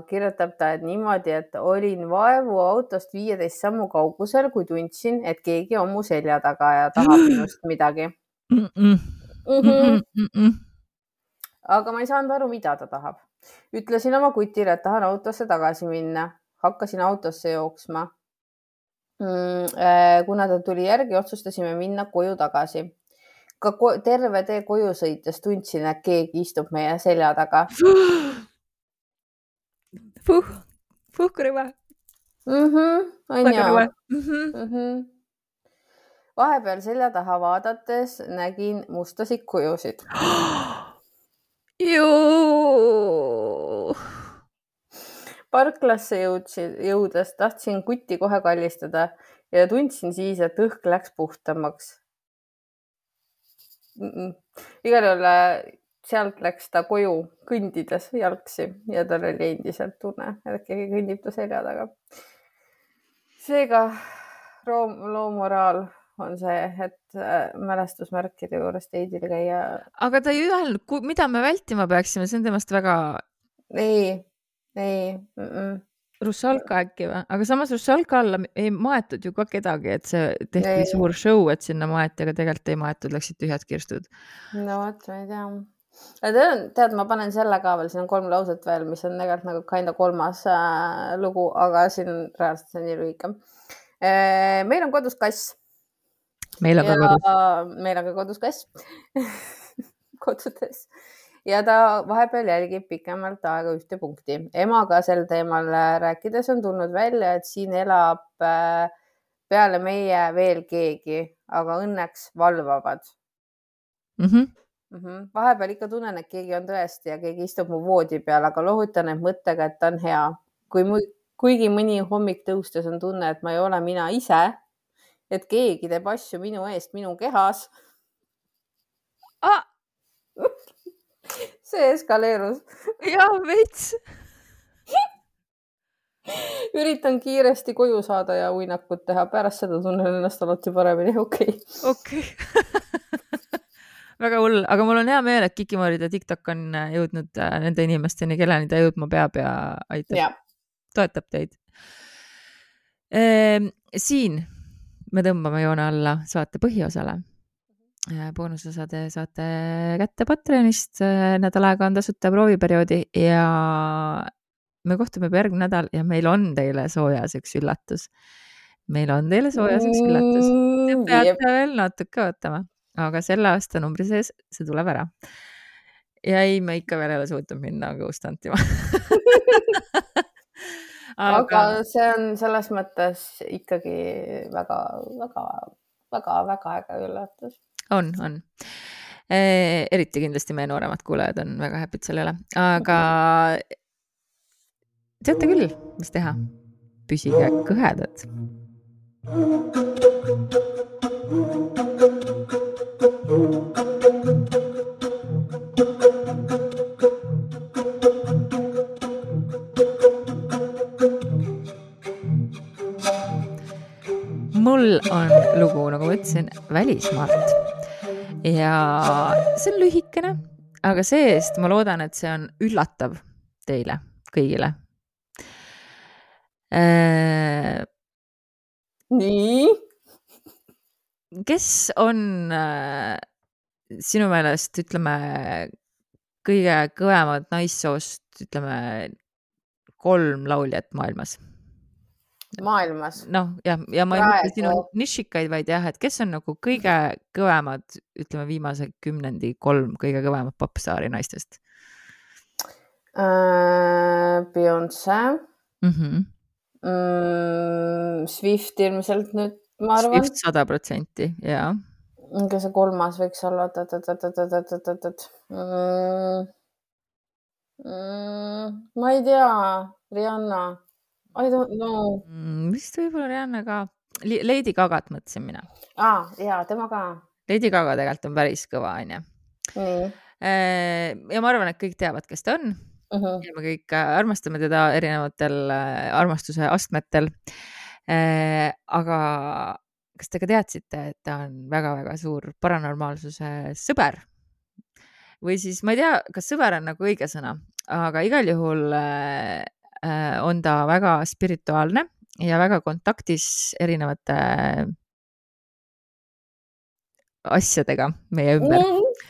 Speaker 2: kirjutab ta, et niimoodi, et olin vaevu autost viieteist sammu kaugusel, kui tundsin, et keegi on mu selja taga ja tahab minust midagi mm. -mm. Mm -hmm. Mm -mm aga ma ei saanud aru, mida ta tahab. ütlesin oma kutile, et tahan autosse tagasi minna, hakkasin autosse jooksma. Mm, äh, kuna ta tuli järgi, otsustasime minna koju tagasi. ka ko terve tee koju sõites tundsin, et keegi istub meie selja taga.
Speaker 1: Puh, puhkurõve
Speaker 2: mm. -hmm, on ju. Mhm. Mhm. vahepeal selja taha vaadates nägin mustasid kujusid parklasse jõudsin, jõudes tahtsin kutti kohe kallistada ja tundsin siis, et õhk läks puhtamaks mm. -mm. igal juhul äh, sealt läks ta koju kõndides jalgsi ja tal oli endiselt tunne, et keegi kõnnib ta selja taga. seega loo moraal on see, et äh, mälestusmärkide juures teidil käia.
Speaker 1: aga ta ei öelnud, mida me vältima peaksime, see on temast väga.
Speaker 2: ei, ei mm. -mm.
Speaker 1: Russalka äkki või, aga samas Russalka alla ei maetud ju ka kedagi, et see tehti ei. suur show, et sinna maeti, aga tegelikult ei maetud, läksid tühjad kirstud.
Speaker 2: no vot, ma ei tea tead, ma panen selle ka veel, siin on kolm lauset veel, mis on tegelikult nagu kinda kolmas äh, lugu, aga siin reaalselt see on nii lühike äh,. meil on kodus kass
Speaker 1: meil on ka kodus.
Speaker 2: meil on ka kodus kass kodudes ja ta vahepeal jälgib pikemalt aega ühte punkti. emaga sel teemal rääkides on tulnud välja, et siin elab äh, peale meie veel keegi, aga õnneks valvavad
Speaker 1: mm. -hmm.
Speaker 2: Mm -hmm. vahepeal ikka tunnen, et keegi on tõesti ja keegi istub mu voodi peal, aga lohutan end mõttega, et ta on hea. kui mu, kuigi mõni hommik tõustes on tunne, et ma ei ole mina ise et keegi teeb asju minu eest minu kehas
Speaker 1: ah!
Speaker 2: see eskaleerus.
Speaker 1: jah, veits
Speaker 2: üritan kiiresti koju saada ja uinakut teha, pärast seda tunnen ennast alati paremini, okei
Speaker 1: okay.. okei okay. väga hull, aga mul on hea meel, et Kikimooride TikTok on äh, jõudnud äh, nende inimesteni, kelleni ta jõudma peab ja aitab, toetab teid ehm,. siin me tõmbame joone alla saate põhiosale. Mhm. boonusosa te saate kätte Patreonist, nädal aega on tasuta prooviperioodi ja me kohtume juba järgmine nädal ja meil on teile soojas üks üllatus. meil on teile soojas üks üllatus. Te peate veel natuke ootama, aga selle aastanumbri sees see tuleb ära. ja ei, me ikka veel ei ole suutnud minna Ghost huntima
Speaker 2: aga... aga see on selles mõttes ikkagi väga-väga-väga-väga äge üllatus.
Speaker 1: on, on e,. eriti kindlasti meie nooremad kuulajad on väga happy'd selle üle, aga teate küll, mis teha. püsige kõhedad. thank you mul on lugu, nagu ma ütlesin, välismaalt ja see on lühikene, aga see-eest ma loodan, et see on üllatav teile kõigile äh,.
Speaker 2: nii?
Speaker 1: Kes on äh, sinu meelest, ütleme, kõige kõvemad naissoost, ütleme, kolm lauljat maailmas?
Speaker 2: maailmas.
Speaker 1: noh, jah, ja ma ei mõtle sinu nišikaid, vaid jah, et kes on nagu kõige kõvemad, ütleme viimase kümnendi kolm kõige kõvemat popstaari naistest
Speaker 2: uh,? Beyonce
Speaker 1: mm. -hmm.
Speaker 2: Mm, Swift ilmselt nüüd.
Speaker 1: Swift sada protsenti, jaa.
Speaker 2: kes see kolmas võiks olla, oot-oot-oot-oot-oot-oot-oot. Mm, mm, ma ei tea, Rihanna I don't know
Speaker 1: mm,. vist võib-olla Rihanna ka. Lady Gagat mõtlesin mina.
Speaker 2: aa ah,, ja tema ka.
Speaker 1: Lady Gaga tegelikult on päris kõva, onju. ja ma arvan, et kõik teavad, kes ta on uh. -huh. ja me kõik armastame teda erinevatel armastuse astmetel. Aga kas te ka teadsite, et ta on väga-väga suur paranormaalsuse sõber? või siis ma ei tea, kas sõber on nagu õige sõna, aga igal juhul Äh, on ta väga spirituaalne ja väga kontaktis erinevate asjadega meie ümber mm.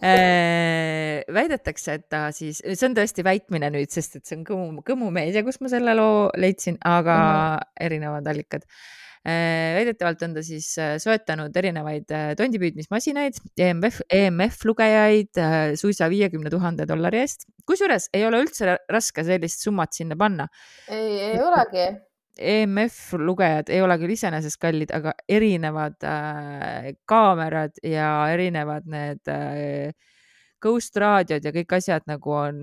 Speaker 1: Väidetakse, et ta siis, see on tõesti väitmine nüüd, sest et see on Kõmu, Kõmu meedia, kus ma selle loo leidsin, aga mm. erinevad allikad Äh, väidetavalt on ta siis äh, soetanud erinevaid äh, tondipüüdmismasinaid, EMF, EMF lugejaid suisa viiekümne tuhande dollari eest. kusjuures ei ole üldse raske sellist summat sinna panna.
Speaker 2: ei, ei olegi.
Speaker 1: EMF lugejad ei ole küll iseenesest kallid, aga erinevad äh, kaamerad ja erinevad need äh, Ghost raadiod ja kõik asjad nagu on,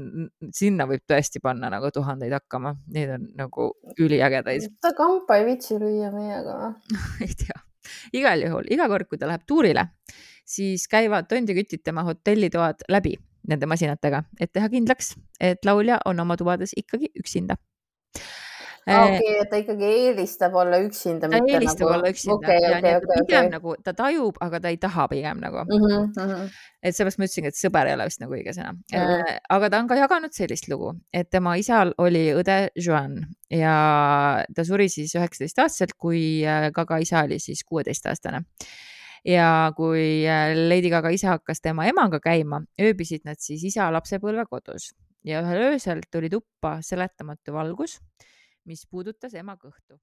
Speaker 1: sinna võib tõesti panna nagu tuhandeid hakkama, neid on nagu üliägedaid.
Speaker 2: ta kampa ei viitsi lüüa meiega?
Speaker 1: Ei tea, igal juhul iga kord, kui ta läheb tuurile, siis käivad tondikütid tema hotellitoad läbi nende masinatega, et teha kindlaks, et laulja on oma tubades ikkagi üksinda
Speaker 2: okei okay,, ta ikkagi eelistab olla üksinda.
Speaker 1: ta eelistab nagu... olla üksinda okay, ja okay, okay, pigem okay. nagu ta tajub, aga ta ei taha pigem nagu
Speaker 2: mm. -hmm, mm
Speaker 1: et seepärast ma ütlesingi, et sõber ei ole vist nagu õige sõna mm. -hmm. aga ta on ka jaganud sellist lugu, et tema isal oli õde Joan ja ta suri siis üheksateist aastaselt, kui äh, Gaga isa oli siis kuueteistaastane ja kui äh, Lady Gaga isa hakkas tema emaga käima, ööbisid nad siis isa lapsepõlvekodus ja ühel öösel tuli tuppa seletamatu valgus mis puudutas ema kõhtu